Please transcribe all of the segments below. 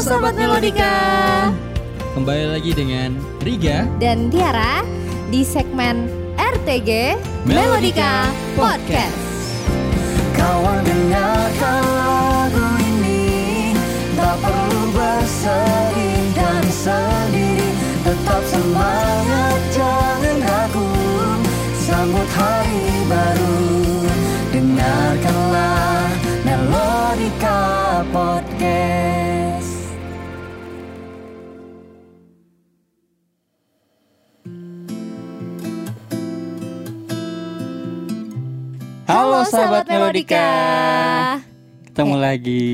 Sobat Melodika. Kembali lagi dengan Riga dan Tiara di segmen RTG Melodika Podcast. Kawan dengarkan lagu ini Tak perlu bersedih dan sendiri. Tetap semangat jangan ragu. Sambut hari baru. Dengarkanlah Melodika Podcast Halo sahabat Melodika Ketemu lagi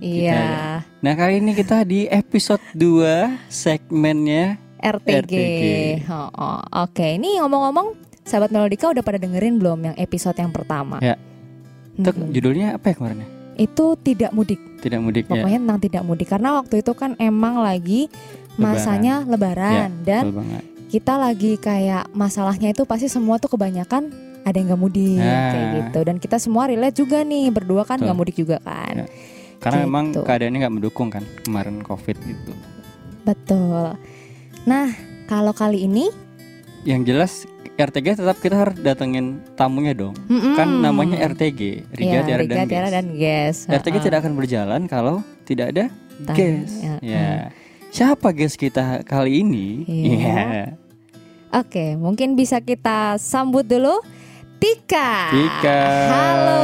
Iya. kita ya. Nah kali ini kita di episode 2 segmennya RTG. RTG. Oh, oh. Oke, ini ngomong-ngomong, sahabat Melodika udah pada dengerin belum yang episode yang pertama? Ya. Itu Mm-mm. judulnya apa ya kemarin ya? Itu tidak mudik. Tidak mudik ya Pokoknya tentang tidak mudik karena waktu itu kan emang lagi masanya lebaran dan Betul banget kita lagi kayak masalahnya itu pasti semua tuh kebanyakan ada yang nggak mudik Nah. kayak gitu dan kita semua relate juga nih berdua kan nggak mudik juga kan Ya. Karena Gitu. memang keadaannya nggak mendukung kan kemarin covid gitu betul nah kalau kali ini Yang jelas RTG tetap kita harus datengin tamunya dong mm-mm. Kan namanya RTG Riga, Ya, Tiara, Riga, dan Tiara Ges. dan Ges RTG Heeh. tidak akan berjalan kalau tidak ada Tamu, guest. ya, Ya. Siapa guest kita kali ini? Iya. Iya. oke mungkin bisa kita sambut dulu Tika Tika. halo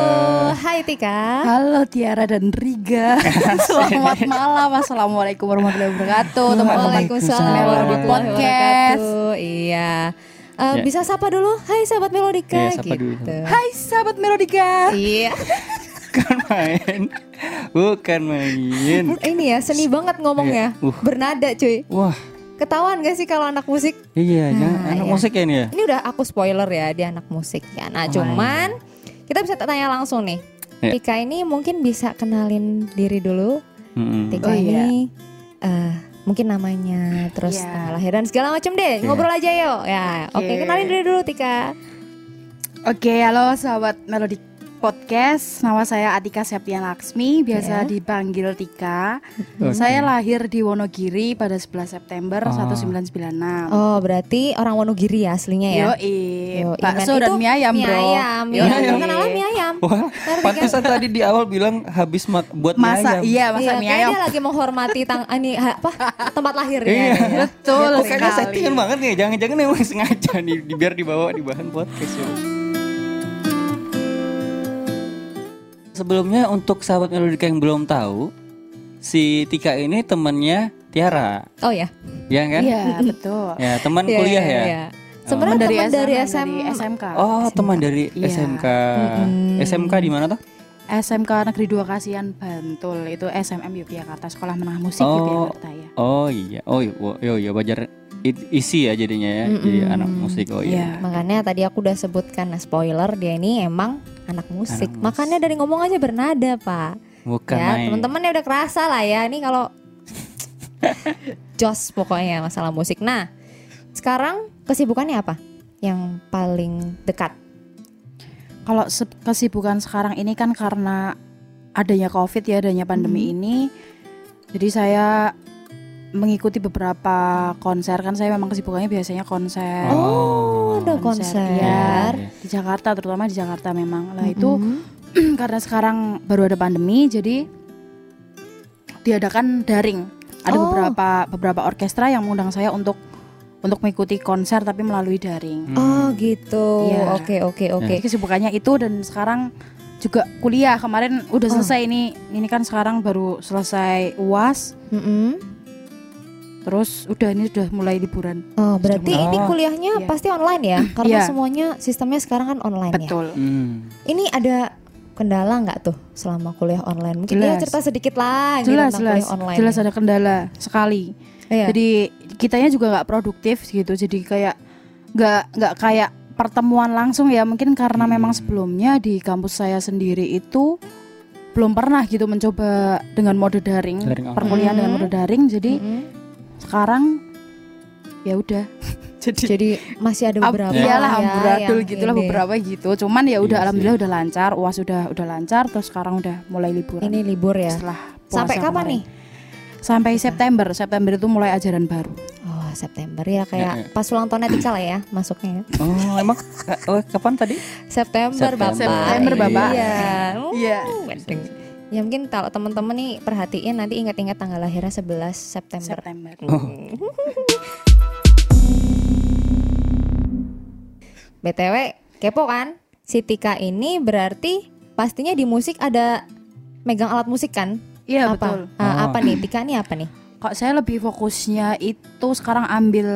hai Tika Halo Tiara dan Riga Selamat malam Assalamualaikum warahmatullahi wabarakatuh Teman-teman Waalaikumsalam warahmatullahi Podcast. wabarakatuh. Iya. Eh, Ya. Bisa sapa dulu, Hai sahabat Melodika sapa gitu. dulu. Hai sahabat Melodika Iya. Bukan main. Bukan main. Ini ya seni banget ngomongnya. Iya. Uh. Bernada cuy. Wah, Ketahuan gak sih kalau anak musik? iya, Nah, jangan anak iya. musik ya ini ya. Ini udah aku spoiler ya dia anak musik ya. Nah Oh, cuman kita bisa tanya langsung nih. Iya. Tika ini mungkin bisa kenalin diri dulu. Mm-mm. Tika Oh, iya. ini eh, mungkin namanya, terus Iya. tanggal lahir dan segala macam deh. Iya. Ngobrol aja yuk. Ya, oke Oke. kenalin diri dulu Tika. Oke halo sahabat Melodi Podcast Nama saya Atika Septian Laksmi Biasa Ya. dipanggil Tika Oke. Saya lahir di Wonogiri pada 11 September Oh. 1996 Oh berarti orang Wonogiri ya aslinya ya? Yoi, Yoi, bakso dan mie ayam mie bro ayam, mie Yoi. ayam. Kenapa mie ayam? Wah, pantesan tadi di awal bilang habis mak buat mie Masa ayam. iya masa Iya, mie ayam dia lagi menghormati tang ini apa tempat lahirnya. Iya. ya. Betul kayaknya settingan banget nih. Jangan-jangan emang sengaja nih biar dibawa di bahan podcast ya. Sebelumnya untuk sahabat Melodika yang belum tahu, si Tika ini temannya Tiara, Oh ya. ya kan? Iya betul Ya, teman Iya, kuliah iya, ya. iya. Sebenarnya Teman teman dari SM, SM, dari SMK Oh, teman dari Iya. SMK. Mm-mm. SMK di mana tuh? SMK Negeri 2 Kasihan Bantul itu SMM Yogyakarta Sekolah Menengah Musik Oh. Yogyakarta ya. Oh iya. Oh iya, oh, iya, iya wajar i- isi ya jadinya ya. Jadi Mm-mm. anak musik. Oh iya. Iya. Makanya tadi aku udah sebutkan nah, spoiler dia ini emang anak musik. Anak musik. Makanya dari ngomong aja bernada, Pak. Bukan ya, teman-teman ya udah kerasa lah ya. Ini kalau jos pokoknya masalah musik. Nah, sekarang kesibukannya apa? Yang paling dekat? Kalau se- kesibukan sekarang ini kan karena adanya Covid ya, adanya pandemi Hmm. ini. Jadi saya mengikuti beberapa konser kan saya memang kesibukannya biasanya konser Oh, ada konser, konser. iya. Iya. di Jakarta terutama di Jakarta memang. Lah itu Mm-mm. karena sekarang baru ada pandemi jadi diadakan daring. Ada Oh. beberapa beberapa orkestra yang mengundang saya untuk untuk mengikuti konser tapi melalui daring. Oh gitu. Iya. Oke oke oke. Jadi kesibukannya itu dan sekarang juga kuliah kemarin udah Oh. selesai ini ini kan sekarang baru selesai uas Mm-mm. Terus udah ini sudah mulai liburan Oh berarti mulai. ini Oh. kuliahnya Iya. pasti online ya? Karena Iya. semuanya sistemnya sekarang kan online ya. betul Hmm. Ini ada kendala nggak tuh selama kuliah online? Mungkin dia Jelas. cerita sedikit lah jelas tentang jelas kuliah online. jelas ada kendala sekali Iya. jadi kitanya juga nggak produktif gitu jadi kayak nggak nggak kayak pertemuan langsung ya mungkin karena Hmm. memang sebelumnya di kampus saya sendiri itu belum pernah gitu mencoba dengan mode daring, Daring perkuliahan dengan Hmm. mode daring jadi Mm-mm. Sekarang ya udah jadi Jadi masih ada beberapa iyalah ya amburadul yang gitu lah ini. beberapa gitu cuman ya udah Iya alhamdulillah udah lancar uas udah udah lancar terus sekarang udah mulai liburan Ini libur ya. setelah puasa Sampai kapan kemarin. nih? Sampai September, September itu mulai ajaran baru. Oh September ya kayak Ya, ya. pas ulang tahunnya Tika lah ya masuknya. ya. Oh, emang oh, kapan tadi? September, September. bapak. September, Bapak. Iya. Iya. Wedeng. Ya mungkin kalau teman-teman nih perhatiin nanti ingat-ingat tanggal lahirnya 11 September. September. BTW kepo kan? Si Tika ini berarti pastinya di musik ada megang alat musik kan? Iya apa? betul. Ah, Oh. Apa nih? Tika ini apa nih? Kok saya lebih fokusnya itu sekarang ambil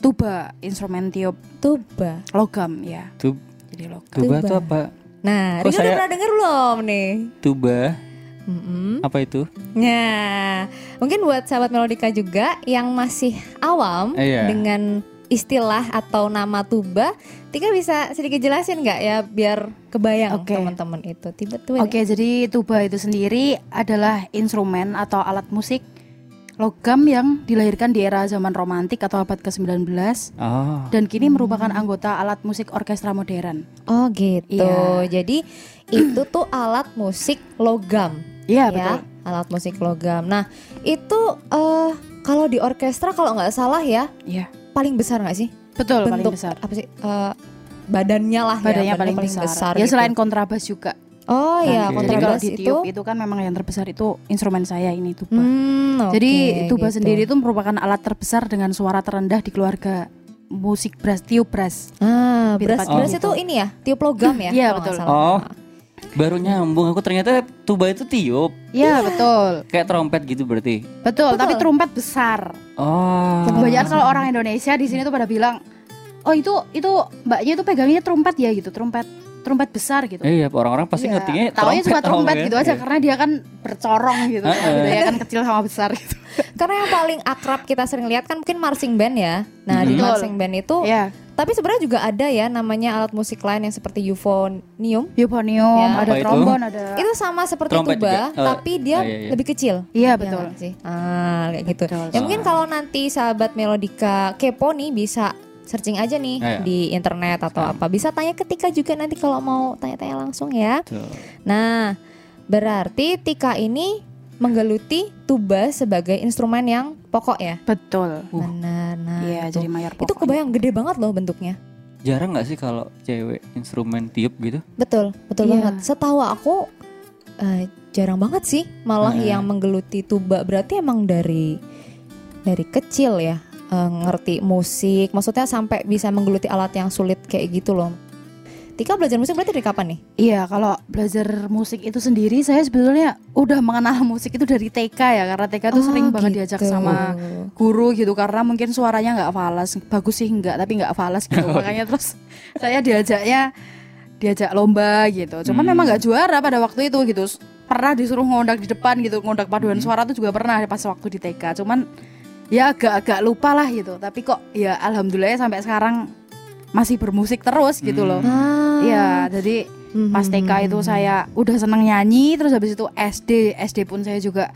tuba, instrumen tiup Tuba. logam ya. Tub, Jadi logam. tuba Tuba. tuh apa? Nah, Kok Rika udah saya- pernah denger belum nih? Tuba, Mm-mm. apa itu? Nah, mungkin buat sahabat Melodika juga yang masih awam Iya. dengan istilah atau nama tuba, Tika bisa sedikit jelasin nggak ya biar kebayang Oke. teman-teman itu. Tiba tuh Oke, jadi tuba itu sendiri adalah instrumen atau alat musik logam yang dilahirkan di era zaman romantik atau abad ke-19 Oh, dan kini merupakan anggota alat musik orkestra modern. Oh gitu. Iya. Jadi itu tuh alat musik logam Iya, ya, betul. alat musik logam. Nah itu eh kalau di orkestra kalau nggak salah ya Iya. paling besar nggak sih? Betul, paling Bentuk besar. apa sih? Eh, badannya lah Badannya ya, paling, besar. gitu. Ya selain kontrabas juga. Oh iya. Jadi kalau kontrabas di itu. tiup itu kan memang yang terbesar itu instrumen saya ini tuba. Hmm, oke, Jadi tuba gitu. sendiri itu merupakan alat terbesar dengan suara terendah di keluarga musik brass tiup brass. Ah, beras tepatnya beras gitu. itu ini ya, tiup logam ya? Iya, betul. Oh. baru nyambung aku ternyata tuba itu tiup, Iya betul, kayak trompet gitu berarti. betul. Betul. Tapi trompet besar. Oh. Kebanyakan kalau orang Indonesia di sini tuh pada bilang, oh itu itu mbaknya itu pegangnya trompet ya gitu, trompet trompet besar gitu. Eh, iya, orang-orang pasti Iya. ngertinya Taunya cuma trompet gitu aja Iya. karena dia kan bercorong gitu. Heeh. gitu ya kan kecil sama besar gitu. Karena yang paling akrab kita sering lihat kan mungkin marching band ya. Nah, di Mhm. marching band itu Iya, tapi sebenarnya juga ada ya namanya alat musik lain yang seperti euphonium. euphonium, Ya. ada Apa itu? trombon, ada Itu sama seperti Trompet tuba? Oh, tapi dia oh, iya, iya. lebih kecil. Iya Ya betul. nggak sih? Ah, kayak gitu. Betul. Ya mungkin kalau nanti sahabat Melodika kepo nih bisa searching aja nih iya. di internet atau Ah. apa. Bisa tanya ke Tika juga nanti kalau mau tanya-tanya langsung ya. Tuh. Nah, berarti Tika ini menggeluti tuba sebagai instrumen yang pokok ya. Betul. Uh. Benar. Nah, Iya, itu. jadi mayor itu pokok. kebayang gede banget loh bentuknya. Jarang nggak sih kalau cewek instrumen tiup gitu? Betul, betul Iya. banget. Setahu aku eh, jarang banget sih malah Heeh. yang menggeluti tuba. Berarti emang dari dari kecil ya eh, ngerti musik. Maksudnya sampai bisa menggeluti alat yang sulit kayak gitu loh. Tika belajar musik berarti dari kapan nih? Iya, kalau belajar musik itu sendiri saya sebetulnya udah mengenal musik itu dari TK ya, karena TK tuh Oh, sering banget diajak gitu. sama guru gitu karena mungkin suaranya nggak falas, bagus sih enggak, tapi nggak falas gitu. Makanya terus saya diajaknya diajak lomba gitu. Cuman Hmm. memang nggak juara pada waktu itu gitu. Pernah disuruh ngondak di depan gitu, ngondak paduan Hmm. suara tuh juga pernah pas waktu di TK. Cuman ya agak-agak lupa lah gitu. Tapi kok ya alhamdulillah sampai sekarang masih bermusik terus gitu loh. Hmm. Ah. Iya, jadi pas TK itu saya udah seneng nyanyi terus habis itu SD SD pun saya juga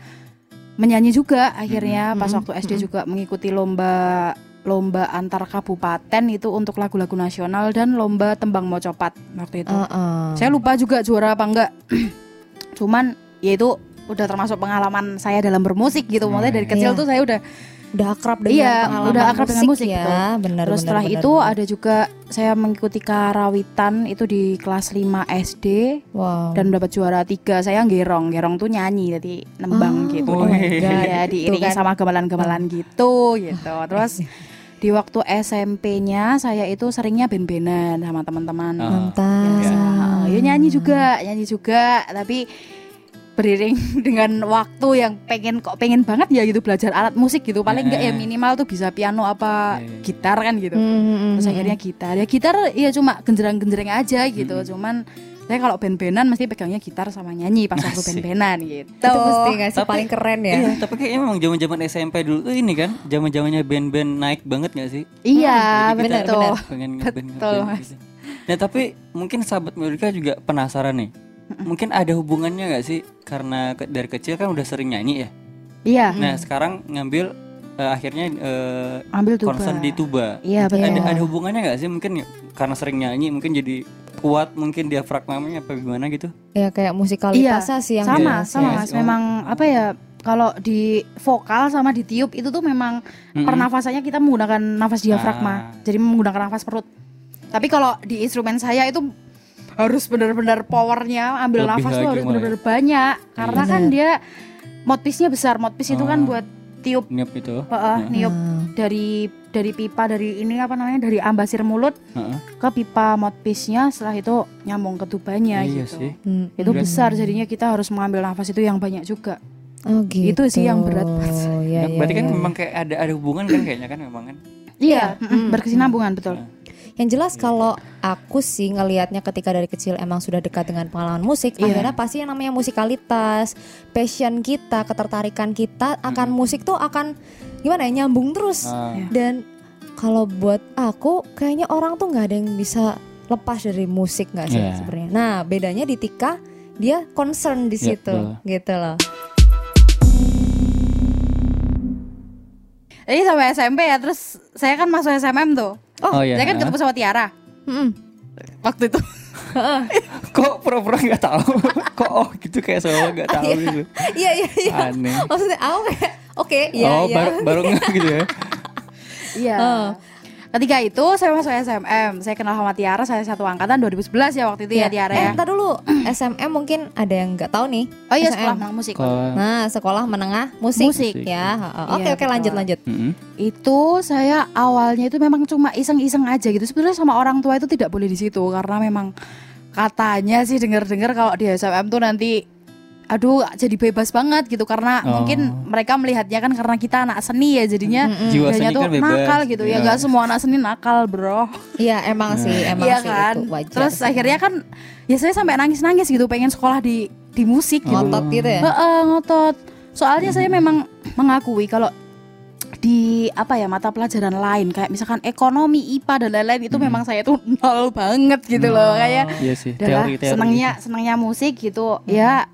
menyanyi juga akhirnya pas Mhm. waktu SD juga mengikuti lomba lomba antar kabupaten itu untuk lagu-lagu nasional dan lomba tembang mocopat waktu itu Heeh. saya lupa juga juara apa enggak cuman ya itu udah termasuk pengalaman saya dalam bermusik gitu maksudnya dari kecil Iya. tuh saya udah udah akrab dengan Iya, pengalaman udah akrab dengan musik, ya. betul. Benar. terus benar, setelah benar, itu benar. ada juga saya mengikuti karawitan itu di kelas 5 SD wow. dan dapat juara tiga saya gerong gerong tuh nyanyi jadi nembang Ah, gitu oh ya diiringi kan. sama gamelan-gamelan gitu gitu terus di waktu SMP-nya saya itu seringnya ben-benan sama teman-teman. Mantap. ya, ya nyanyi juga nyanyi juga tapi beriring dengan waktu yang pengen kok pengen banget ya gitu belajar alat musik gitu paling enggak ya Eh. minimal tuh bisa piano apa Eh. gitar kan gitu Hmm, terus akhirnya gitar ya gitar ya cuma genjreng-genjreng aja gitu Mm-mm. cuman saya kalau band-bandan mesti pegangnya gitar sama nyanyi pas waktu band-bandan gitu itu mesti nggak sih Tapi- paling keren ya. Iya, tapi kayaknya memang zaman-zaman SMP dulu tuh ini kan, zaman-zamannya band-band naik banget gak sih? iya kita benar, betul benar. pengen Betul, ngeband Mas. gitu. Nah tapi mungkin sahabat Melodika juga penasaran nih. Mungkin ada hubungannya gak sih karena ke- dari kecil kan udah sering nyanyi ya. iya Nah sekarang ngambil eh, akhirnya eh, ambil tuba concern di tuba. iya betul Ada ada hubungannya gak sih mungkin ya, karena sering nyanyi mungkin jadi kuat mungkin diafragmanya apa gimana gitu? Ya kayak musikalitasnya sih yang sama jelas sama ya. mas Oh. memang apa ya kalau di vokal sama di tiup itu tuh memang Mm-mm. pernafasannya kita menggunakan nafas diafragma. Ah. Jadi menggunakan nafas perut. Tapi kalau di instrumen saya itu harus benar-benar powernya ambil Lebih nafas tuh harus malah ya. benar-benar banyak karena kan Bener. dia mouthpiece-nya besar. Mouthpiece itu kan Oh. buat tiup Niup itu. heeh, niup Hmm. dari dari pipa dari ini apa namanya dari ambasir mulut Heeh. ke pipa mouthpiece-nya setelah itu nyambung ke tubanya Iya gitu. sih. Hmm. Itu Berat. besar jadinya kita harus mengambil nafas itu yang banyak juga. Oh, gitu. Itu sih yang berat. Iya, Ya, iya, berarti kan iya. memang kayak ada ada hubungan kan kayaknya kan memang kan. Iya, Hmm. mm-mm, berkesinambungan betul. Yang jelas kalau aku sih ngelihatnya ketika dari kecil emang sudah dekat dengan pengalaman musik, Iya. akhirnya pasti yang namanya musikalitas, passion kita, ketertarikan kita akan musik tuh akan gimana ya nyambung terus. Iya. Dan kalau buat aku kayaknya orang tuh nggak ada yang bisa lepas dari musik nggak sih Iya. sebenarnya. Nah bedanya di Tika dia concern di Iya, situ, betul. gitu loh. Jadi sampai SMP ya, terus saya kan masuk SMM tuh. Oh, iya. Saya kan ketemu sama Tiara Mm-mm. waktu itu. Kok pura-pura nggak tahu? Kok oh gitu kayak seolah nggak tahu gitu. Iya iya iya. Aneh. Maksudnya aku kayak oke iya oh, iya. baru baru gitu ya. Iya. Ketika itu saya masuk SMM, saya kenal sama Tiara, saya satu angkatan 2011 ya waktu itu ya Tiara Eh, ya. ntar dulu SMM mungkin ada yang nggak tahu nih. Oh iya SMM. sekolah menang musik. Kalau Nah, sekolah menengah musik. Musik. Ya, heeh. Iya, Oke, oke betul. lanjut lanjut. Mm-mm. Itu saya awalnya itu memang cuma iseng-iseng aja gitu. Sebenarnya sama orang tua itu tidak boleh di situ karena memang katanya sih dengar-dengar kalau di SMM tuh nanti aduh jadi bebas banget gitu karena Oh. mungkin mereka melihatnya kan karena kita anak seni ya jadinya Jiwa seni tuh kan bebas. nakal gitu ya Iya. nggak semua anak seni nakal bro Iya, emang sih, emang Iya sih kan itu wajar. terus sih. akhirnya kan ya saya sampai nangis-nangis gitu pengen sekolah di di musik gitu ngotot gitu ya. Heeh, ngotot. Soalnya saya memang mengakui kalau di apa ya mata pelajaran lain kayak misalkan ekonomi IPA dan lain-lain itu memang saya tuh nol banget gitu loh kayak Iya sih, adalah teori-teori. senangnya senangnya musik gitu ya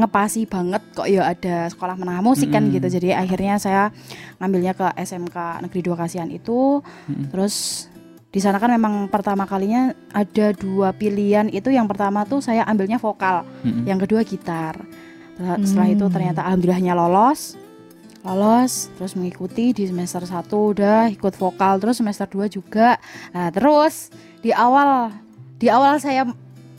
ngepasi banget kok ya ada sekolah menengah musik kan Mm-mm. gitu jadi akhirnya saya ngambilnya ke SMK Negeri Dua Kasihan itu. Terus di sana kan memang pertama kalinya ada dua pilihan. Itu yang pertama tuh saya ambilnya vokal Mm-mm. yang kedua gitar. Setelah- setelah itu Hmm. ternyata alhamdulillahnya lolos. Lolos terus mengikuti di semester 1 udah ikut vokal terus semester 2 juga. Nah terus di awal di awal saya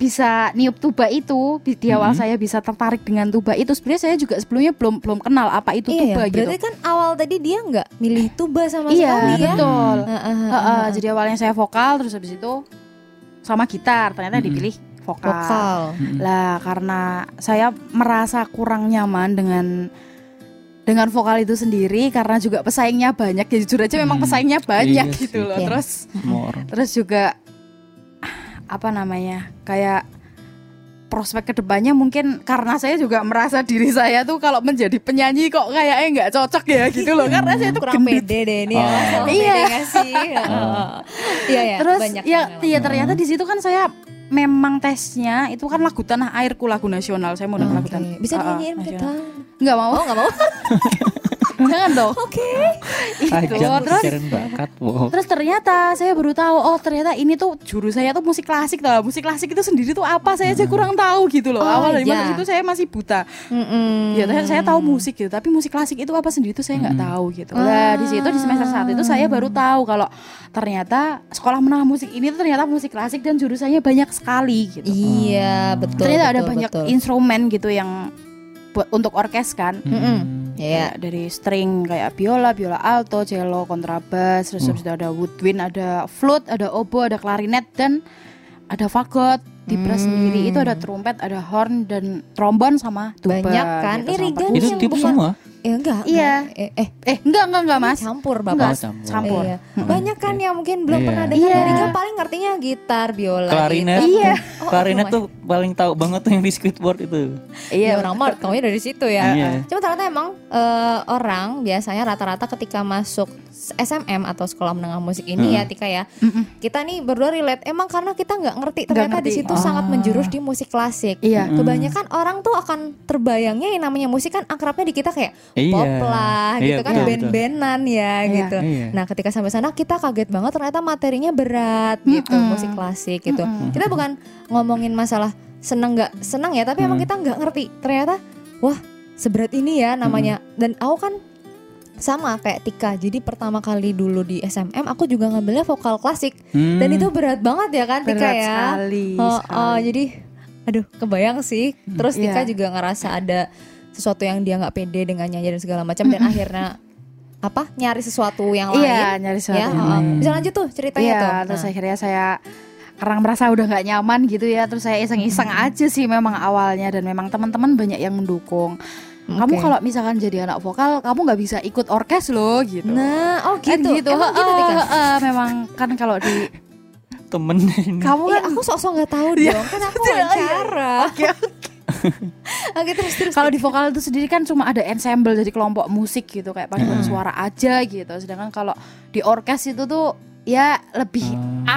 bisa niup tuba itu di, di awal Mhm. saya bisa tertarik dengan tuba itu sebenarnya saya juga sebelumnya belum belum kenal apa itu Iya, tuba ya. gitu berarti kan awal tadi dia nggak milih tuba sama iya sekali ya. betul Heeh, heeh, Heeh, heeh. jadi awalnya saya vokal terus habis itu sama gitar ternyata Mhm. dipilih vokal. vokal. Mm-mm. Lah karena saya merasa kurang nyaman dengan dengan vokal itu sendiri karena juga pesaingnya banyak ya jujur aja memang Hmm, pesaingnya banyak iya gitu loh. Iya. Terus orang. terus juga apa namanya? kayak prospek ke depannya mungkin karena saya juga merasa diri saya tuh kalau menjadi penyanyi kok kayaknya nggak cocok ya gitu loh karena saya tuh kurang gendut pede deh ini. Oh. Iya. sih? Heeh. Iya ya, Terus banyak ya, ya ternyata di situ kan saya memang tesnya itu kan lagu tanah airku lagu nasional saya mau Oke, lagu tanah Bisa dinyanyiin nasional. kita? nggak mau Oh, nggak mau. jangan dong Oke. itu Ajang terus bakat. Wow. terus ternyata saya baru tahu oh ternyata ini tuh juru saya tuh musik klasik tau musik klasik itu sendiri tuh apa saya aja kurang tahu gitu loh Oh, awal dari iya. masuk itu saya masih buta Mm-mm. ya saya, saya tahu musik gitu tapi musik klasik itu apa sendiri tuh saya nggak tahu gitu lah di situ di semester satu itu saya baru tahu kalau ternyata sekolah menengah musik ini tuh ternyata musik klasik dan jurusannya banyak sekali gitu Iya, betul. ternyata ada betul, banyak betul. instrumen gitu yang buat untuk orkes kan Mm-mm. Iya. Kayak dari string kayak biola, biola alto, cello, kontrabas, terus itu ada woodwind, ada flute, ada oboe, ada klarinet dan ada fagot. Di brass Hmm. sendiri itu ada trompet, ada horn dan trombon sama tuba. Banyak kan? gitu, Ini perkusi. Itu yang tipe bukan- semua. Ya enggak. Iya. enggak. Eh, eh Eh, enggak enggak enggak, Mas. campur Enggak, Bapak. Oh, campur. campur. Iya. Banyak kan yang mungkin belum Iya. pernah dengar Iya. dari kan paling ngertinya gitar, biola, Klarinet. gitu. Iya. Oh, Klarinet oh, tuh paling tahu banget tuh yang di Squidward itu. Iya, orang mah taunya dari situ ya. Iya. Cuma ternyata emang eh, orang biasanya rata-rata ketika masuk SMM atau sekolah menengah musik ini ya Tika ya. Mm-mm. Kita nih berdua relate emang karena kita nggak ngerti Nggak ternyata di ngerti. situ sangat menjurus di musik klasik. Iya. Kebanyakan orang tuh akan terbayangnya yang namanya musik kan akrabnya di kita kayak Iya. pop lah Iya, gitu kan betul, band-bandan ya Iya. gitu. Iya. Nah ketika sampai sana kita kaget banget ternyata materinya berat gitu Mm-mm. musik klasik gitu. Mm-mm. Kita bukan ngomongin masalah seneng nggak? Senang ya tapi emang Mm. kita nggak ngerti. Ternyata wah seberat ini ya namanya. Dan aku kan sama kayak Tika. Jadi pertama kali dulu di SMM aku juga ngambilnya vokal klasik. Hmm. dan itu berat banget ya kan Tika Berat ya? sekali, Oh, oh, sekali. jadi aduh kebayang sih. Terus Tika Iya. juga ngerasa ada sesuatu yang dia nggak pede dengan nyanyi dan segala macam. Dan akhirnya apa? Nyari sesuatu yang lain. Iya, nyari sesuatu ya yang oh, lain. bisa lanjut tuh ceritanya Iya, tuh. terus Nah. akhirnya saya karena merasa udah nggak nyaman gitu ya, terus saya iseng-iseng aja sih memang awalnya dan memang teman-teman banyak yang mendukung. Kamu Oke. kalau misalkan jadi anak vokal, kamu nggak bisa ikut orkes loh gitu. nah oh Kan gitu, gitu. Emang gitu Heeh, Tika heeh, memang kan kalau di temen ini. kamu kan aku sok-sok nggak tahu Iya. dong kan aku Iya, iya. wawancara Oke, oke terus terus kalau di vokal itu sendiri kan cuma ada ensemble jadi kelompok musik gitu kayak paduan Hmm. suara aja gitu. Sedangkan kalau di orkes itu tuh ya lebih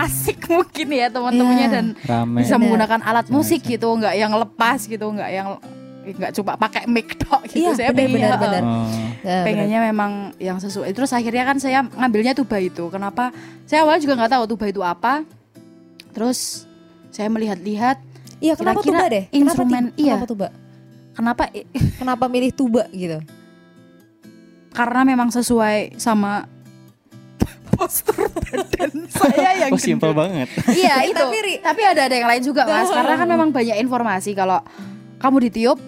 asik mungkin ya teman-temannya Iya. dan Rame. bisa Bener. menggunakan alat musik gitu, nggak yang lepas gitu, nggak yang nggak cuma pakai mic tok gitu. Iya, saya benar, pengennya, benar, benar. eh, Oh. Ya, pengennya memang yang sesuai. Terus akhirnya kan saya ngambilnya tuba itu. Kenapa? Saya awalnya juga nggak tahu tuba itu apa. Terus saya melihat-lihat Iya, kenapa Kira-kira tuba deh? Kenapa instrumen- ti- iya. Kenapa tuba? kenapa Kenapa milih tuba gitu? karena memang sesuai sama postur badan saya yang Oh simpel banget. Iya itu. Tapi, Ri- Tapi ada ada yang lain juga mas. Karena kan memang banyak informasi kalau kamu ditiup,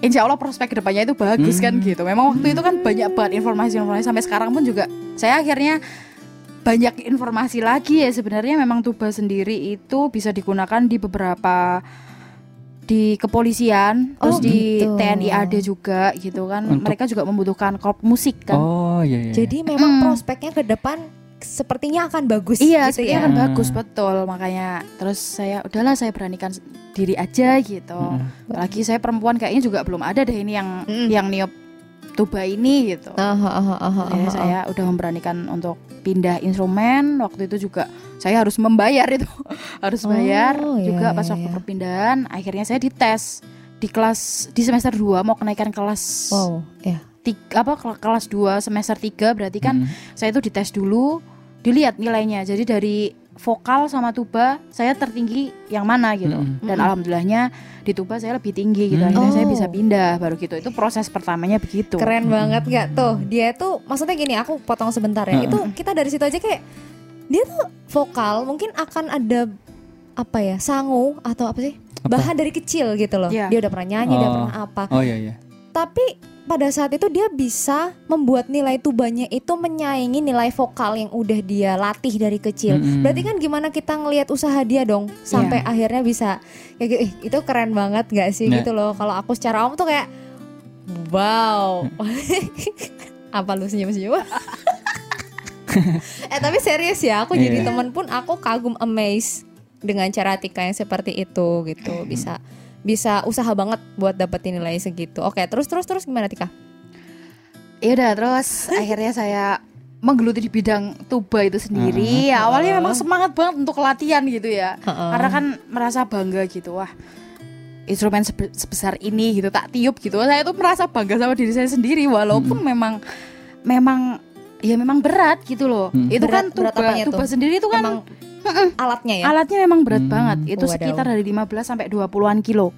insya Allah prospek ke depannya itu bagus kan gitu. Memang waktu itu kan banyak banget informasi-informasi sampai sekarang pun juga saya akhirnya banyak informasi lagi ya sebenarnya memang tuba sendiri itu bisa digunakan di beberapa di kepolisian terus Oh, di gitu. TNI AD juga gitu kan Untuk- mereka juga membutuhkan korp musik kan Oh iya iya. Jadi memang Mm. prospeknya ke depan sepertinya akan bagus Iya, gitu sepertinya ya. kan Hmm. bagus betul makanya terus saya udahlah saya beranikan diri aja gitu. Mm-mm. Lagi saya perempuan kayaknya juga belum ada deh ini yang Mm. yang niup tuba ini gitu. Ah, ah, ah, ah, Akhirnya ah, saya udah memberanikan untuk pindah instrumen. Waktu itu juga saya harus membayar itu, harus Oh, bayar iya, juga pas iya, waktu iya. perpindahan. Akhirnya saya dites di kelas di semester 2 mau kenaikan kelas Wow, ya. tiga, apa kel- kelas 2 semester 3 berarti kan Mm. saya itu dites dulu dilihat nilainya jadi dari vokal sama tuba saya tertinggi yang mana gitu Mm-mm. dan alhamdulillahnya di tuba saya lebih tinggi gitu Mm. akhirnya saya Oh. bisa pindah baru gitu itu proses pertamanya begitu Keren banget gak tuh? Dia tuh maksudnya gini, aku potong sebentar ya. Heeh. Itu kita dari situ aja kayak dia tuh vokal mungkin akan ada apa ya sangu atau apa sih Apa? bahan dari kecil gitu loh. Iya. Dia udah pernah nyanyi, dia Oh. pernah apa. Oh iya iya. Tapi pada saat itu dia bisa membuat nilai tubanya itu menyaingi nilai vokal yang udah dia latih dari kecil. Mm-mm. Berarti kan gimana kita ngelihat usaha dia dong sampai akhirnya bisa kayak gitu. Ih, itu keren banget gak sih Nah. gitu loh. Kalau aku secara om tuh kayak wow. Apa lu senyum-senyum? eh tapi serius ya, aku jadi Iya. temen pun aku kagum amazed dengan cara Tika yang seperti itu gitu. Bisa bisa usaha banget buat dapetin nilai segitu. Oke, terus terus terus gimana Tika? ya udah terus akhirnya saya menggeluti di bidang tuba itu sendiri Ya, awalnya memang semangat banget untuk latihan gitu ya karena kan merasa bangga gitu wah instrumen sebe- sebesar ini gitu tak tiup gitu saya tuh merasa bangga sama diri saya sendiri walaupun memang memang ya memang berat gitu loh Hmm. itu Berat- kan tuba berat tuba tuh? sendiri itu kan Emang alatnya ya? alatnya memang berat Hmm. banget itu Wadaw. sekitar dari 15 sampai 20-an kilo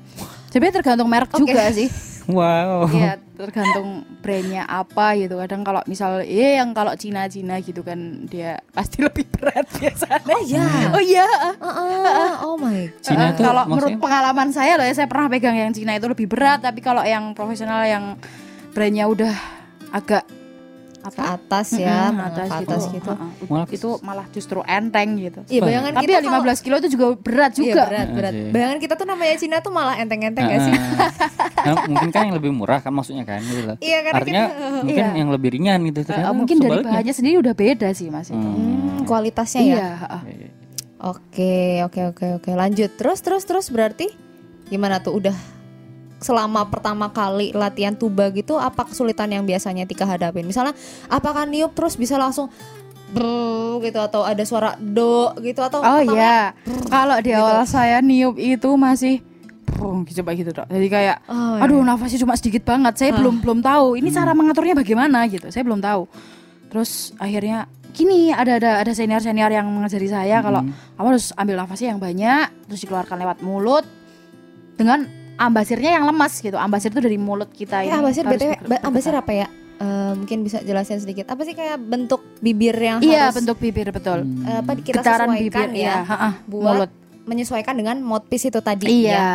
sebenarnya tergantung merek Oke. juga sih Wow. Iya, tergantung brandnya apa gitu. Kadang kalau misal ya yang kalau Cina-Cina gitu kan dia pasti lebih berat biasanya. Oh iya. Oh iya. Heeh. oh my Cina Eh, tuh kalau menurut pengalaman saya loh ya saya pernah pegang yang Cina itu lebih berat, tapi kalau yang profesional yang brandnya udah agak ke atas ya, menengah atas, ke gitu. atas gitu. Heeh. Malah- Itu malah justru enteng gitu. Iya, bayangan Tapi kita ya kalau- 15 kilo itu juga berat Iya, juga. berat, berat. Iya sih. Bayangan kita tuh namanya Cina tuh malah enteng-enteng gak sih? Nah, mungkin kan yang lebih murah kan maksudnya kan gitu loh. Iya, karena Artinya kita- mungkin Iya. yang lebih ringan gitu ternyata mungkin dari bahannya sendiri udah beda sih Mas itu. Hmm, kualitasnya ya. Iya, heeh. Iya. Oke, oke, oke, oke. Lanjut. Terus, terus, terus berarti gimana tuh? Udah selama pertama kali latihan tuba gitu, apa kesulitan yang biasanya Tika hadapin? Misalnya, apakah niup terus bisa langsung brrr gitu atau ada suara do gitu atau Oh iya, kalau di Gitu. awal saya niup itu masih brung, coba gitu dok. Jadi kayak, Oh, iya. aduh nafasnya cuma sedikit banget. Saya Ah. belum belum tahu. Ini cara mengaturnya bagaimana gitu. Saya belum tahu. Terus akhirnya gini ada ada ada senior senior yang mengajari saya kalau kamu harus ambil nafasnya yang banyak, terus dikeluarkan lewat mulut dengan ambasirnya yang lemas gitu. Ambasir itu dari mulut kita Eh, ini. ambasir harus btw, ambasir apa ya? Eh, mungkin bisa jelasin sedikit. Apa sih kayak bentuk bibir yang Iya, harus bentuk bibir betul. eh, apa kita Getaran sesuaikan bibir ya, ya, buat mulut. menyesuaikan dengan mouthpiece itu tadi Iya. ya.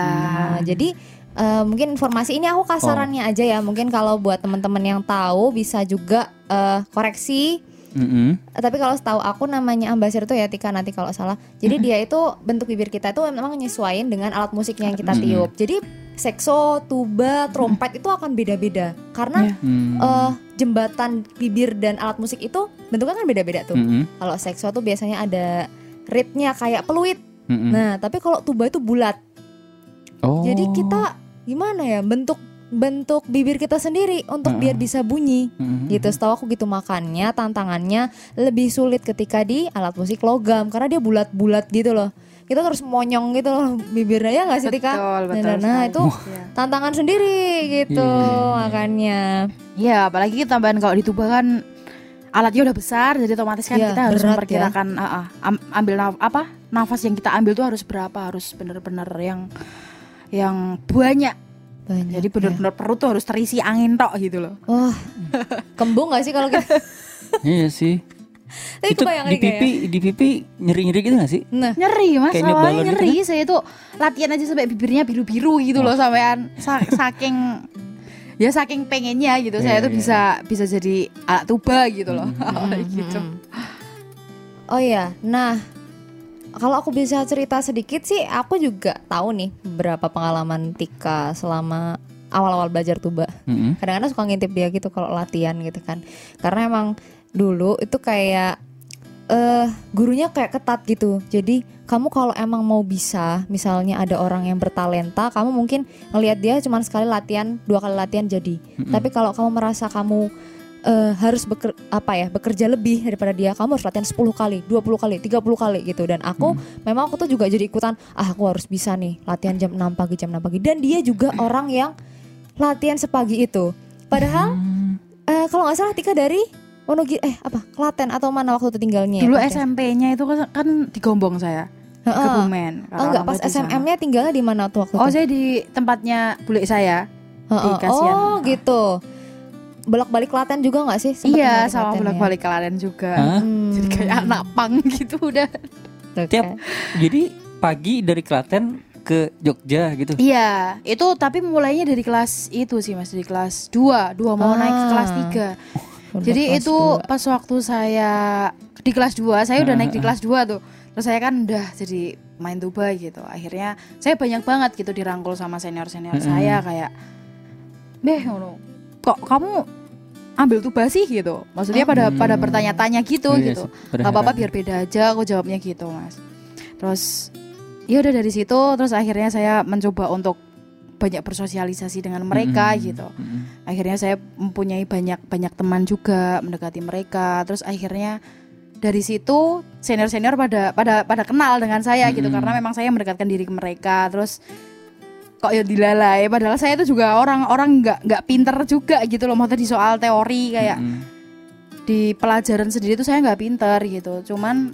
Nah, jadi eh, mungkin informasi ini aku kasarannya aja ya. Mungkin kalau buat teman-teman yang tahu bisa juga eh, koreksi. Mm-mm. Eh, Tapi kalau setahu aku namanya ambasir itu ya Tika nanti kalau salah. Jadi dia itu bentuk bibir kita itu memang menyesuaikan dengan alat musiknya yang kita Mm-mm. tiup. Jadi sekso, tuba, trompet itu akan beda-beda karena Iya. Hmm. eh, jembatan bibir dan alat musik itu bentuknya kan beda-beda tuh. Mm-mm. Kalau sekso tuh biasanya ada reednya kayak peluit. Mm-mm. Nah, tapi kalau tuba itu bulat. oh. Jadi kita gimana ya bentuk bentuk bibir kita sendiri untuk Heeh. biar bisa bunyi. Mm-mm. Gitu. Setahu aku gitu makannya tantangannya lebih sulit ketika di alat musik logam karena dia bulat-bulat gitu loh. Kita harus monyong gitu loh bibirnya ya nggak sih Tika? Betul, betul. Nah, nah, sekali. itu Iya. tantangan sendiri gitu Iya. makanya. Iya, apalagi tambahan kalau di tuba kan alatnya udah besar, jadi otomatis kan Iya, kita harus ya. memperkirakan ah, ah, am- ambil naf- apa nafas yang kita ambil tuh harus berapa, harus bener-bener yang yang banyak. Banyak. Jadi bener-bener perut tuh harus terisi angin tok gitu loh. Wah, kembung gak sih kalau kita? Iya sih. Tapi itu kebayang di pipi di pipi nyeri-nyeri gitu gak sih? Nah, Nyeri mas, Kayak awalnya gitu nyeri. Saya tuh latihan aja sampai bibirnya biru-biru gitu loh sampean Sa- saking ya saking pengennya gitu Iya, saya tuh iya, bisa bisa jadi alat tuba gitu loh awalnya gitu. Oh iya, nah kalau aku bisa cerita sedikit sih, aku juga tahu nih beberapa pengalaman Tika selama awal-awal belajar tuba. Mm-mm. Kadang-kadang suka ngintip dia gitu kalau latihan gitu kan, karena emang dulu itu kayak eh gurunya kayak ketat gitu. Jadi kamu kalau emang mau bisa, misalnya ada orang yang bertalenta, kamu mungkin ngelihat dia cuma sekali latihan, dua kali latihan jadi. Tapi kalau kamu merasa kamu eh, harus beker, apa ya bekerja lebih daripada dia, kamu harus latihan 10 kali, 20 kali, 30 kali gitu. Dan aku memang aku tuh juga jadi ikutan, ah aku harus bisa nih latihan jam 6 pagi, jam 6 pagi. Dan dia juga orang yang latihan sepagi itu. Padahal eh, kalau nggak salah Tika dari Wonogiri eh apa Klaten atau mana waktu itu tinggalnya? ya, Dulu ya? SMP-nya itu kan, kan di Gombong saya, Heeh. Kebumen. Oh enggak, pas SMM-nya tinggalnya di mana tuh waktu Oh itu? saya di tempatnya bule saya. Heeh. di. Oh gitu. Bolak-balik Klaten juga nggak sih? Sempet iya di sama Klaten ya? bolak-balik kalian juga. Hah? Hmm, Jadi kayak anak pang gitu udah. tuh Tiap jadi pagi dari Klaten ke Jogja gitu. Iya, itu tapi mulainya dari kelas itu sih Mas, dari kelas 2, 2 mau naik ke kelas Ah. 3. Udah Jadi kelas itu dua. pas waktu saya di kelas 2, saya udah Ah, naik di ah. kelas 2 tuh. Terus saya kan udah jadi main tuba gitu. Akhirnya saya banyak banget gitu dirangkul sama senior-senior Mm-mm. saya kayak Beh, ngono. Kok kamu ambil tuba sih gitu? Maksudnya pada Hmm. pada bertanya-tanya gitu Oh, iya gitu. sih, Gak apa-apa biar beda aja aku jawabnya gitu mas terus ya udah dari situ terus akhirnya saya mencoba untuk banyak bersosialisasi dengan mereka Mm-mm. gitu Mm-mm. akhirnya saya mempunyai banyak banyak teman juga mendekati mereka terus akhirnya dari situ senior senior pada pada pada kenal dengan saya gitu Mm-mm. karena memang saya mendekatkan diri ke mereka terus kok ya dilalai padahal saya itu juga orang-orang nggak nggak pinter juga gitu loh maksudnya di soal teori kayak Mm-mm. di pelajaran sendiri tuh saya nggak pinter gitu cuman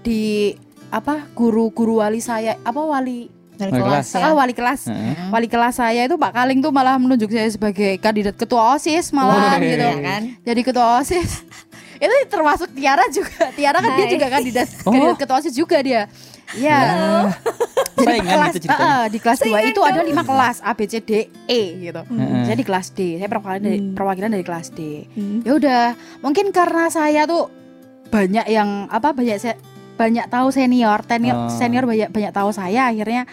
di apa guru-guru wali saya apa wali dari Wali kelas kelas. ya. ah, wali kelas Heeh. wali kelas saya itu Pak Kaling tuh malah menunjuk saya sebagai kandidat ketua OSIS malah Oh, gitu Ya kan? jadi ketua OSIS itu termasuk Tiara juga Tiara kan dia Hai. juga kandidat Oh. kandidat ketua OSIS juga dia Iya. Jadi Saingan kelas gitu ceritanya. ah, di kelas 2 itu ada lima kelas A B C D E gitu. Heeh. Saya di kelas D. Saya perwakilan dari Hmm. perwakilan dari kelas D. Hmm. Ya udah, mungkin karena saya tuh banyak yang apa banyak se- banyak tahu senior, senior Oh. senior banyak banyak tahu saya akhirnya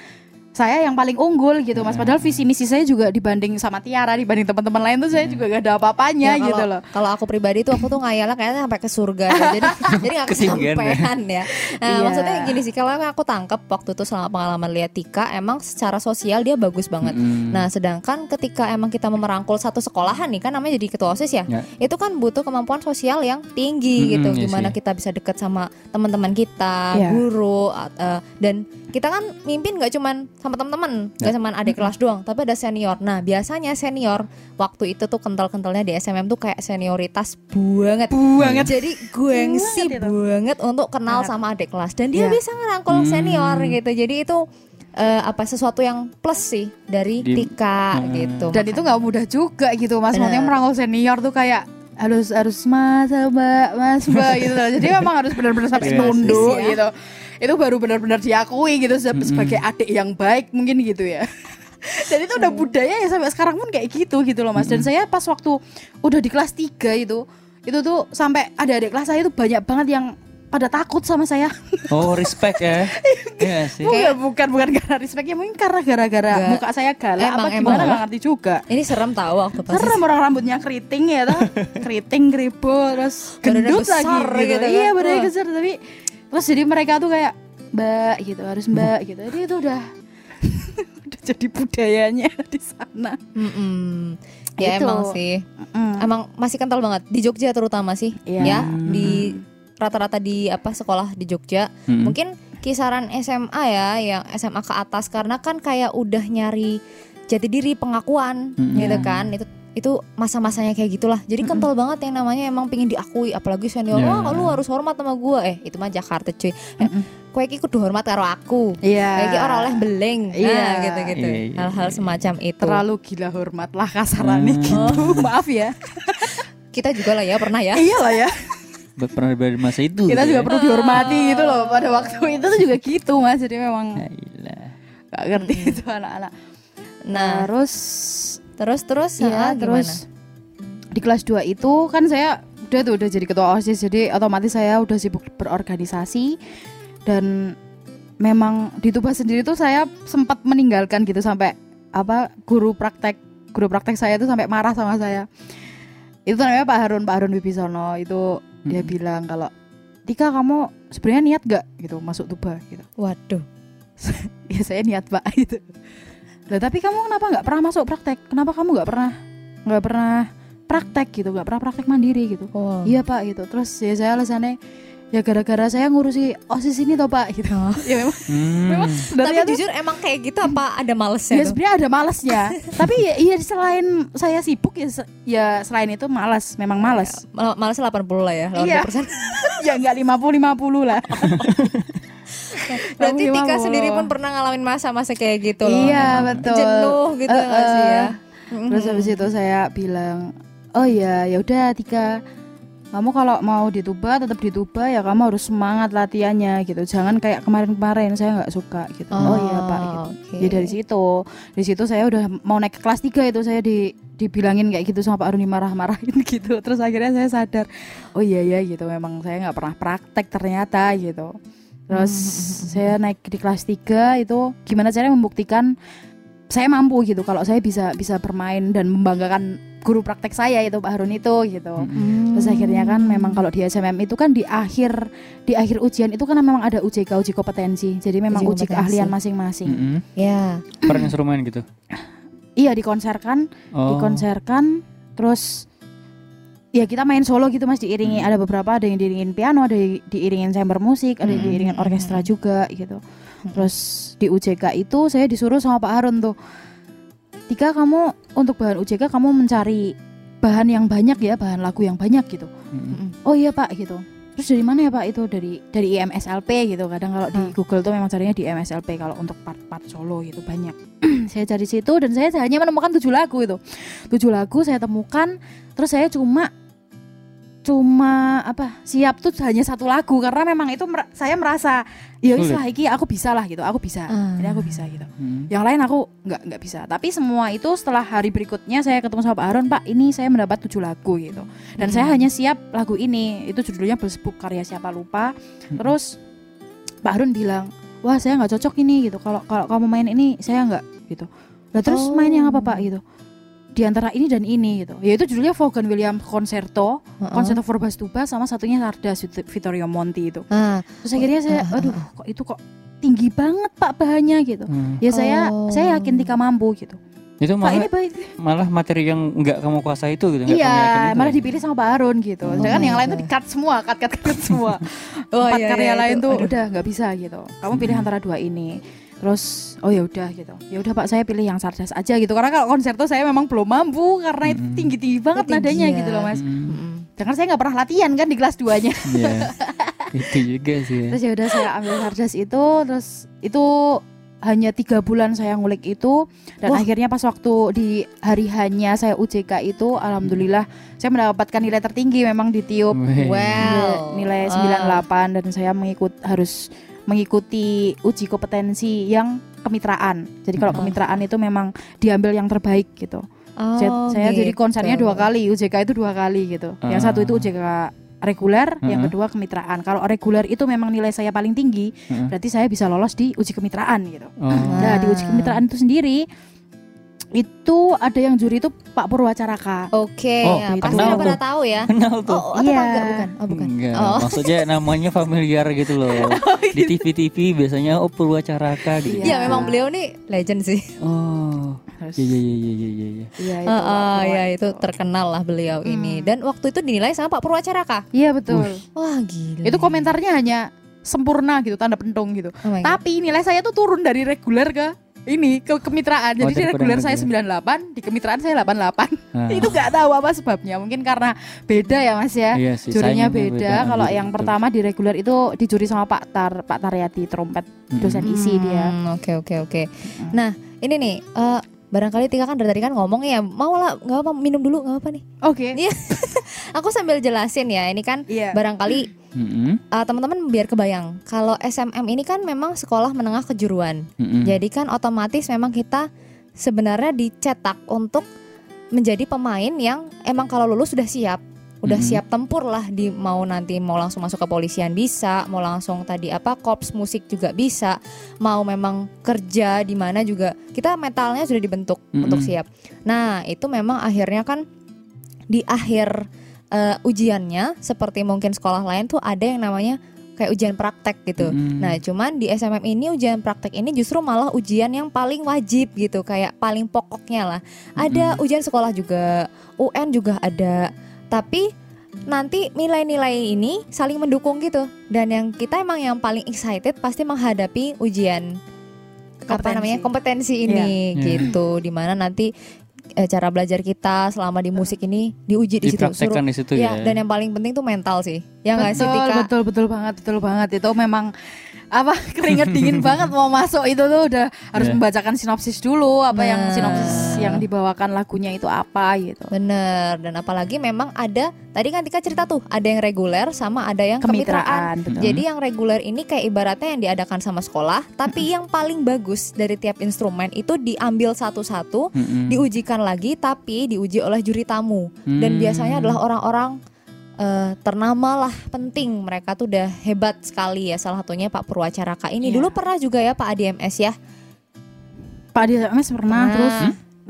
saya yang paling unggul gitu Mas. Hmm. Padahal visi misi saya juga dibanding sama Tiara, dibanding teman-teman lain tuh saya juga gak ada apa-apanya Ya, gitu loh. Kalau aku pribadi tuh aku tuh ngayalnya kayaknya sampai ke surga ya. Jadi jadi nggak Ketinggian ya. kesampaian ya. Nah, Iya. maksudnya gini sih kalau aku tangkep waktu itu selama pengalaman lihat Tika emang secara sosial dia bagus banget. Mm-mm. Nah, sedangkan ketika emang kita mau merangkul satu sekolahan nih kan namanya jadi ketua OSIS ya. Ya. Itu kan butuh kemampuan sosial yang tinggi Mm-mm, gitu. iya Gimana sih. kita bisa deket sama teman-teman kita, Iya. guru eh, dan kita kan mimpin nggak cuman sama teman-teman, Ya. nggak cuman adik kelas doang, tapi ada senior. Nah, biasanya senior waktu itu tuh kental-kentalnya di SMM tuh kayak senioritas banget. Banget. Jadi gengsi Banget banget untuk kenal Banget. sama adik kelas dan dia Iya. bisa ngerangkul Hmm. senior gitu. Jadi itu eh, apa sesuatu yang plus sih dari Di- Tika Hmm. gitu. dan itu nggak mudah juga gitu mas maksudnya Bener. merangkul senior tuh kayak harus harus mas mbak mas mbak gitu loh. jadi memang harus benar-benar sampai Iya sih. tunduk Ya. gitu itu baru benar-benar diakui gitu se- Mm-mm. sebagai adik yang baik mungkin gitu ya dan itu udah budaya ya sampai sekarang pun kayak gitu gitu loh mas dan saya pas waktu udah di kelas 3 itu itu tuh sampai ada adik kelas saya tuh banyak banget yang pada takut sama saya Oh respect ya. Iya sih. bukan bukan bukan karena respectnya mungkin karena gara-gara muka saya galak Emang, apa gimana emang. nggak ngerti juga Ini serem tahu waktu pas serem orang rambutnya keriting ya toh keriting keribo terus gendut besar lagi gitu, gitu kan. iya badannya Wah. besar tapi terus jadi mereka tuh kayak mbak gitu harus mbak gitu jadi itu udah udah jadi budayanya di sana Mm-mm. Ya Gitu. emang sih. Mm. Emang masih kental banget di Jogja terutama sih. Iya. Ya, di rata-rata di apa sekolah di Jogja. Mm-mm. Mungkin kisaran SMA ya, yang SMA ke atas karena kan kayak udah nyari jati diri pengakuan Mm-mm. gitu kan. Itu itu masa-masanya kayak gitulah. Jadi kental banget yang namanya emang pengen diakui apalagi senior. Ya. Wah, lu harus hormat sama gua. Eh, itu mah Jakarta cuy. Eh, kowe iki kudu hormat karo aku. iya Kayak orang oleh beleng. Nah, Iya. gitu-gitu. Iya, iya, Hal-hal iya. semacam itu. terlalu gila hormat lah kasarannya Hmm. gitu maaf ya Kita juga lah ya pernah ya. iya lah ya Pernah di masa itu. kita gitu juga ya. perlu dihormati gitu loh pada waktu itu tuh juga gitu mas jadi memang Ya gak ngerti itu anak-anak Nah, terus terus terus Iya, ah, terus di kelas 2 itu kan saya udah tuh udah jadi ketua OSIS jadi otomatis saya udah sibuk berorganisasi dan memang di Tuba sendiri tuh saya sempat meninggalkan gitu sampai apa guru praktek guru praktek saya tuh sampai marah sama saya. Itu namanya Pak Harun, Pak Harun Wibisono itu dia Mm-mm. bilang kalau Tika kamu sebenarnya niat gak gitu masuk Tuba gitu. Waduh. ya saya niat Pak gitu. Lah tapi kamu kenapa nggak pernah masuk praktek? Kenapa kamu nggak pernah nggak pernah praktek gitu? nggak pernah praktek mandiri gitu? Wow. Iya Pak gitu. Terus ya saya alasannya ya gara-gara saya ngurusi osis ini toh Pak gitu. ya memang Hmm. memang Tapi tuh- jujur emang kayak gitu apa ada malesnya ya sebenarnya ada malesnya. tapi ya, ya selain saya sibuk ya, ya selain itu malas, memang malas. Mal- Malesnya 80 lah ya, 80%. Iya. ya nggak 50 50 lah. Berarti Tika memang sendiri pun pernah ngalamin masa-masa kayak gitu loh. Iya, Emang betul. Jenuh gitu Eh, nggak sih ya. Terus habis itu saya bilang, "Oh ya, ya udah Tika, kamu kalau mau di Tuba tetap di Tuba ya kamu harus semangat latihannya gitu. Jangan kayak kemarin-kemarin saya nggak suka gitu." Oh, iya, Pak gitu. oke. Ya dari situ, dari situ saya udah mau naik ke kelas 3 itu saya di dibilangin kayak gitu sama Pak Aruni marah-marahin gitu. Terus akhirnya saya sadar, oh iya ya gitu memang saya nggak pernah praktek ternyata gitu. Terus saya naik di kelas 3 itu gimana caranya membuktikan saya mampu gitu kalau saya bisa bisa bermain dan membanggakan guru praktek saya itu Pak Harun itu gitu. Mm-mm. Terus akhirnya kan memang kalau di SMM itu kan di akhir di akhir ujian itu kan memang ada UJK uji kompetensi. Jadi memang Uji uji, keahlian masing-masing. Mm-mm. Ya. Pernah seru main gitu. Iya dikonserkan, Oh. dikonserkan terus ya kita main solo gitu Mas diiringi Hmm. ada beberapa ada yang diiringin piano, ada yang diiringin chamber musik, ada yang Hmm. diiringin orkestra juga gitu. Terus di UJK itu saya disuruh sama Pak Harun tuh. Tika kamu untuk bahan UJK kamu mencari bahan yang banyak ya, bahan lagu yang banyak gitu. Mm-mm. Oh iya Pak gitu. Terus dari mana ya Pak itu dari dari IMSLP gitu. Kadang kalau di Hmm. Google tuh memang carinya di IMSLP kalau untuk part-part solo gitu banyak. saya cari situ dan saya hanya menemukan tujuh lagu itu. Tujuh lagu saya temukan. Terus saya cuma cuma apa siap tuh hanya satu lagu. Karena memang itu mer- saya merasa ya wis lah iki aku bisa lah gitu aku bisa. Ah. ini aku bisa gitu. Mm. yang lain aku nggak nggak bisa. Tapi semua itu setelah hari berikutnya saya ketemu sama Pak Harun Pak ini saya mendapat tujuh lagu gitu. Dan saya hanya siap lagu ini. Itu judulnya Besbuk karya siapa lupa. Terus Pak Harun bilang wah saya nggak cocok ini gitu. Kalau kalau kamu main ini saya nggak gitu. Lah terus Oh. main yang apa Pak? gitu di antara ini dan ini gitu yaitu judulnya Vaughan Williams Concerto Heeh. Concerto for Bass Tuba sama satunya Sardas Vit- Vittorio Monti itu Ah, terus akhirnya saya aduh kok itu kok tinggi banget Pak bahannya gitu Mm. ya saya Oh. saya yakin Tika mampu gitu Itu Pak malah ini baik malah materi yang nggak kamu kuasai itu gitu. nggak kamu yakin Iya, itu malah ya? dipilih sama Pak Harun gitu. Sedangkan my yang lain tuh God. di cut semua, cut cut cut semua. Oh, Empat iya, karya iya, lain itu. tuh Aduh. udah nggak bisa gitu. Kamu pilih antara dua ini. Terus oh ya udah gitu. Ya udah Pak, saya pilih yang sardas aja gitu. Karena kalau konser tuh saya memang belum mampu karena itu Mm-mm. tinggi tinggi banget Itu tinggi nadanya ya. gitu loh mas. Mm. Mm-mm. Jangan saya nggak pernah latihan kan di kelas 2 nya. Iya. itu juga sih. ya. terus ya udah saya ambil sardas itu, terus itu hanya tiga bulan saya ngulik itu dan Wah. akhirnya pas waktu di hari hanya saya UJK itu alhamdulillah saya mendapatkan nilai tertinggi memang di tiup. Well, nilai ah. 98 dan saya mengikut harus mengikuti uji kompetensi yang kemitraan. Jadi kalau kemitraan itu memang diambil yang terbaik gitu. Oh, saya saya jadi gitu. konsernya dua kali, UJK itu dua kali gitu. Yang Ah. satu itu UJK reguler, yang Mhm. kedua kemitraan. Kalau reguler itu memang nilai saya paling tinggi, Heeh. berarti saya bisa lolos di uji kemitraan gitu. Oh. Nah, di uji kemitraan itu sendiri itu ada yang juri itu Pak Purwacaraka. Oke, Oh, ya, pasti udah tuh. tahu ya. Kenal tuh. Oh, atau Iya. enggak bukan? Oh, bukan. Enggak, Oh. maksudnya namanya familiar gitu loh. Di TV-TV biasanya oh Purwacaraka gitu. Iya, memang beliau nih legend sih. Oh. Iya iya iya iya iya iya. Iya Ah, itu. Purwa ya itu terkenal lah beliau ini. Hmm. Dan waktu itu dinilai sama Pak Purwacaraka. Iya betul. Wah, gila. Itu komentarnya hanya sempurna gitu, tanda pentung gitu. Oh. Tapi nilai saya tuh turun dari reguler ke ini ke kemitraan. Oh, Jadi di daripada reguler saya reguler. 98, di kemitraan saya 88. Ah. itu nggak tahu apa sebabnya. Mungkin karena beda ya Mas ya. Iya sih, Jurinya beda. beda, Kalau betul, yang betul. pertama di reguler itu dicuri sama Pak Tar Pak Taryati trompet dosen isi dia. Hmm, Oke oke oke. Nah ini nih eh, barangkali Tika kan dari tadi kan ngomong ya mau lah nggak apa minum dulu nggak apa nih. Oke. Iya. Aku sambil jelasin ya ini kan Iya. barangkali Mm-mm, eh, teman-teman biar kebayang kalau SMM ini kan memang sekolah menengah kejuruan. mm-mm. Jadi kan otomatis memang kita sebenarnya dicetak untuk menjadi pemain yang emang kalau lulus sudah siap, udah Mhm. siap tempur lah di mau nanti mau langsung masuk kepolisian bisa, mau langsung tadi apa korps musik juga bisa, mau memang kerja di mana juga kita mentalnya sudah dibentuk Mhm. untuk siap. Nah itu memang akhirnya kan di akhir eh, ujiannya seperti mungkin sekolah lain tuh ada yang namanya kayak ujian praktek gitu. Mm-mm. Nah, cuman di SMM ini ujian praktek ini justru malah ujian yang paling wajib gitu, kayak paling pokoknya lah. Ada ujian sekolah juga, UN juga ada. Tapi nanti nilai-nilai ini saling mendukung gitu. Dan yang kita emang yang paling excited pasti menghadapi ujian apa Kompetensi. namanya kompetensi ini Iya. gitu. Di mana nanti eh, cara belajar kita selama di musik ini diuji di situ. dipraktekkan di situ ya, ya. dan yang paling penting tuh mental sih. Ya nggak sih betul, Tika? betul betul banget betul banget itu memang apa keringet dingin banget mau masuk itu tuh udah harus Iya. membacakan sinopsis dulu apa yang Nah. sinopsis yang dibawakan lagunya itu apa gitu Bener, dan apalagi memang ada tadi kan Tika cerita tuh ada yang reguler sama ada yang kemitraan. kemitraan betul. Jadi yang reguler ini kayak ibaratnya yang diadakan sama sekolah, tapi yang paling bagus dari tiap instrumen itu diambil satu-satu, Mm-mm. diujikan lagi, tapi diuji oleh juri tamu. Dan Hmm. biasanya adalah orang-orang eh, ternama lah, penting. Mereka tuh udah hebat sekali ya. Salah satunya Pak Purwacaraka ini. Iya. Dulu pernah juga ya Pak ADMS ya. Pak DMS pernah, terus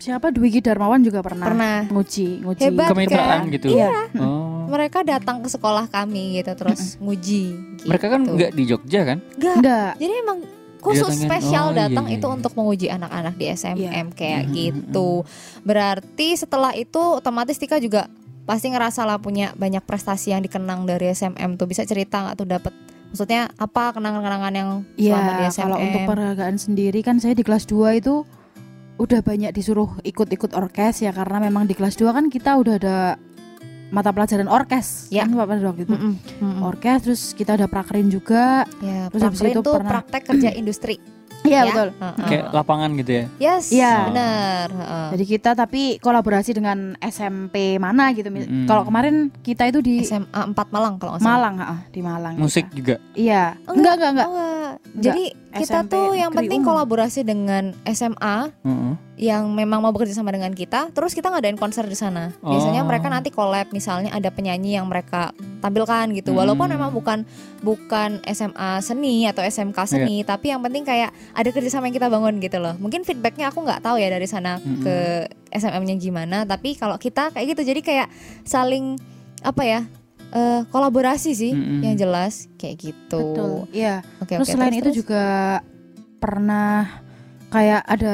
siapa Dwiki Darmawan juga pernah, Pernah. nguji nguji Hebat. kemitraan kan? gitu. Iya. Oh. Mereka datang ke sekolah kami gitu terus nguji. Gitu. Mereka kan nggak di Jogja kan? Nggak. enggak Jadi emang khusus Didatengin, spesial oh, iya, datang iya, itu iya. untuk menguji anak-anak di SMM kayak Mhm, gitu. Berarti setelah itu otomatis Tika juga pasti ngerasa lah punya banyak prestasi yang dikenang dari SMM tuh. Bisa cerita nggak tuh dapat maksudnya apa kenangan-kenangan yang selama di Iya, SMM? kalau untuk penghargaan sendiri kan saya di kelas 2 itu udah banyak disuruh ikut-ikut orkes ya karena memang di kelas 2 kan kita udah ada mata pelajaran orkes Ya. kan Pak pada waktu itu. Mm-mm, mm-mm. Orkes terus kita udah prakerin juga. ya, terus praktek itu itu pernah- praktek kerja industri. Iya ya? betul. Heeh. Kayak lapangan gitu ya. Yes, Iya. benar. heeh. Jadi kita tapi kolaborasi dengan SMP mana gitu. Mm-mm. Kalau kemarin kita itu di SMA 4 Malang kalau nggak salah. Malang, ha, di Malang. Musik kita. juga. Iya. Oh, Enggak, enggak, enggak. Oh, enggak. Jadi kita SMP tuh yang penting umum. kolaborasi dengan SMA Heeh. Yang memang mau bekerja sama dengan kita, terus kita ngadain konser di sana. Biasanya Oh. mereka nanti collab, misalnya ada penyanyi yang mereka tampilkan gitu. Hmm. Walaupun memang bukan bukan SMA seni atau SMK seni, Iya. tapi yang penting kayak ada kerjasama yang kita bangun gitu loh. Mungkin feedbacknya aku nggak tahu ya dari sana Mm-mm. ke SMM-nya gimana, tapi kalau kita kayak gitu, jadi kayak saling apa ya? eh, kolaborasi sih, Mm-mm. yang jelas kayak gitu. Betul. Iya. Oke, Terus oke, selain itu terus. juga pernah kayak ada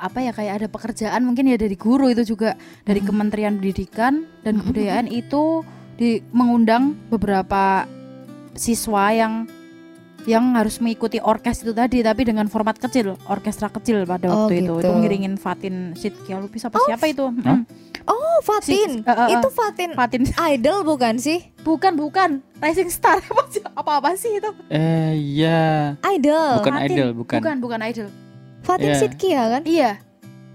apa ya kayak ada pekerjaan mungkin ya dari guru itu juga dari Kementerian Pendidikan dan Mhm. Kebudayaan itu di mengundang beberapa siswa yang yang harus mengikuti orkes itu tadi tapi dengan format kecil orkestra kecil pada Oh, waktu itu gitu. itu ngiringin Fatin Sidkia Lubis apa siapa itu Mm. Oh, Fatin. Si- eh, eh. itu Fatin Fatin idol bukan sih? bukan bukan Rising Star apa apa sih itu Eh ya. Idol. Bukan Fatin. idol, bukan. bukan bukan idol Fatin Iya. Sidkia kan? Iya.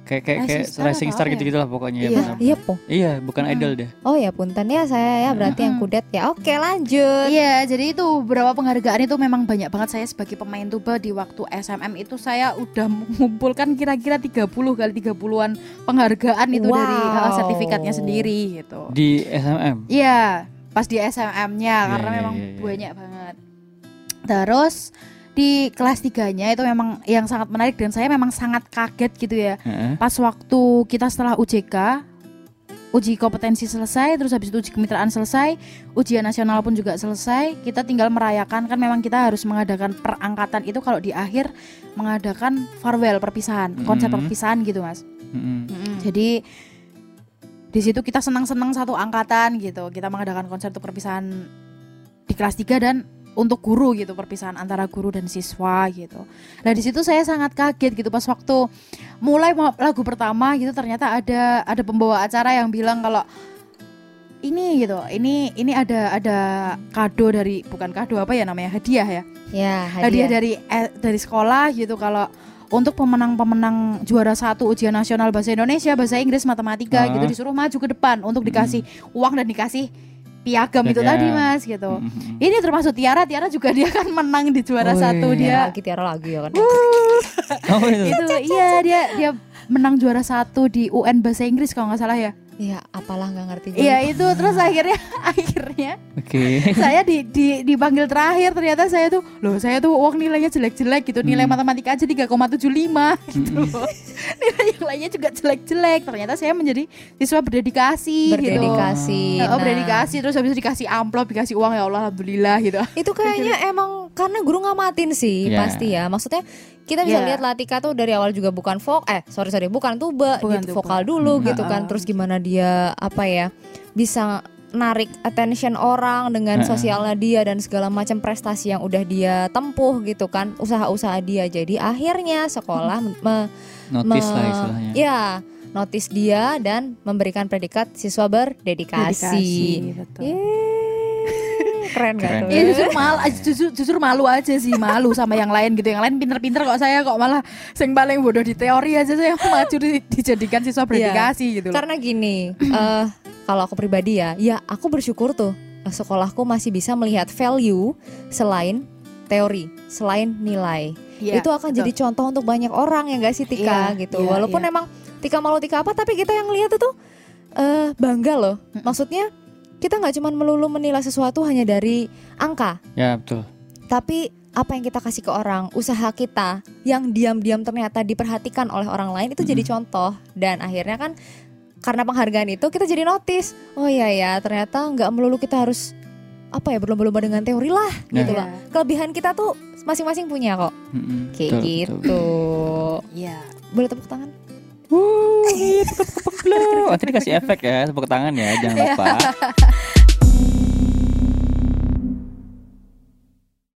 Kayak kayak kayak Rising Star ya? gitu-gitu lah pokoknya ya. Iya, iya po. Iya, bukan Hmm. idol deh. Oh ya punten ya saya ya berarti yang kudet ya. Oke lanjut. Iya, jadi itu beberapa penghargaan itu memang banyak banget saya sebagai pemain tuba di waktu SMM itu saya udah mengumpulkan kira-kira 30 kali 30-an penghargaan itu dari Wow. uh, sertifikatnya sendiri gitu. Di SMM. Iya, pas di SMM-nya Iya, karena iya, memang iya. banyak banget. Terus di kelas 3-nya itu memang yang sangat menarik dan saya memang sangat kaget gitu ya. Heeh. Pas waktu kita setelah UJK uji kompetensi selesai, terus habis itu uji kemitraan selesai, ujian nasional pun juga selesai, kita tinggal merayakan kan memang kita harus mengadakan perangkatan itu kalau di akhir mengadakan farewell perpisahan, konser Mhm. perpisahan gitu mas. Mm-mm. Jadi di situ kita senang-senang satu angkatan gitu. Kita mengadakan konser untuk perpisahan di kelas 3 dan untuk guru gitu, perpisahan antara guru dan siswa gitu. Nah, di situ saya sangat kaget gitu pas waktu mulai lagu pertama gitu ternyata ada ada pembawa acara yang bilang kalau ini gitu, ini ini ada ada kado dari bukan kado apa ya namanya hadiah ya Ya hadiah hadiah. dari eh, dari sekolah gitu kalau untuk pemenang-pemenang juara satu ujian nasional bahasa Indonesia, bahasa Inggris, matematika Ah. gitu disuruh maju ke depan untuk dikasih uang dan dikasih piagam itu Ya. tadi mas gitu. Mm-mm. Ini termasuk Tiara, Tiara juga dia kan menang di juara Oh, satu iya. Ya, dia. lagi tiara lagi ya kan. Oh, itu. Itu iya dia dia menang juara satu di UN bahasa Inggris kalau nggak salah ya. Iya, apalah nggak ngerti. Iya itu terus akhirnya akhirnya Oke. saya di, di dipanggil terakhir ternyata saya tuh loh saya tuh uang nilainya jelek-jelek gitu nilai Hmm. matematika aja 3,75 gitu loh. nilai yang lainnya juga jelek-jelek ternyata saya menjadi siswa berdedikasi, Berdedikasi. gitu oh Nah, berdedikasi terus habis itu dikasih amplop dikasih uang ya Allah alhamdulillah gitu Itu kayaknya emang karena guru ngamatin sih Iya. pasti ya. Maksudnya kita bisa Iya. lihat Latika tuh dari awal juga bukan vok eh sorry sorry bukan tuba Bukan gitu, tuba. vokal dulu Hmm. gitu kan. Terus gimana dia apa ya bisa narik attention orang dengan sosialnya dia dan segala macam prestasi yang udah dia tempuh gitu kan usaha-usaha dia jadi akhirnya sekolah me- Notice lah me- istilahnya. ya notice dia dan memberikan predikat siswa berdedikasi. betul. Yeay, keren tuh? Iya justru malu, justru, justru malu aja sih malu sama yang lain gitu. Yang lain pinter-pinter kok saya kok malah sing paling bodoh di teori aja saya maju di- dijadikan siswa berdedikasi gitu loh. Karena gini, eh kalau aku pribadi ya, ya aku bersyukur tuh eh, sekolahku masih bisa melihat value selain teori, selain nilai. Iya, itu akan betul. jadi contoh untuk banyak orang ya gak sih Tika Iya, gitu. iya, Walaupun iya. emang Tika malu Tika apa, tapi kita yang lihat itu eh bangga loh. Maksudnya kita nggak cuma melulu menilai sesuatu hanya dari angka, Ya, betul. tapi apa yang kita kasih ke orang, usaha kita yang diam-diam ternyata diperhatikan oleh orang lain itu jadi contoh dan akhirnya kan karena penghargaan itu kita jadi notice, oh iya ya ternyata nggak melulu kita harus apa ya berlomba-lomba dengan teori lah Nah. gitu lah. Kelebihan kita tuh masing-masing punya kok, Mm-mm. kayak Betul, gitu. betul. Iya. Boleh tepuk tangan? Wuh, iya, tepuk-tepuk dulu. Nanti dikasih efek ya, tepuk tangan ya, jangan lupa.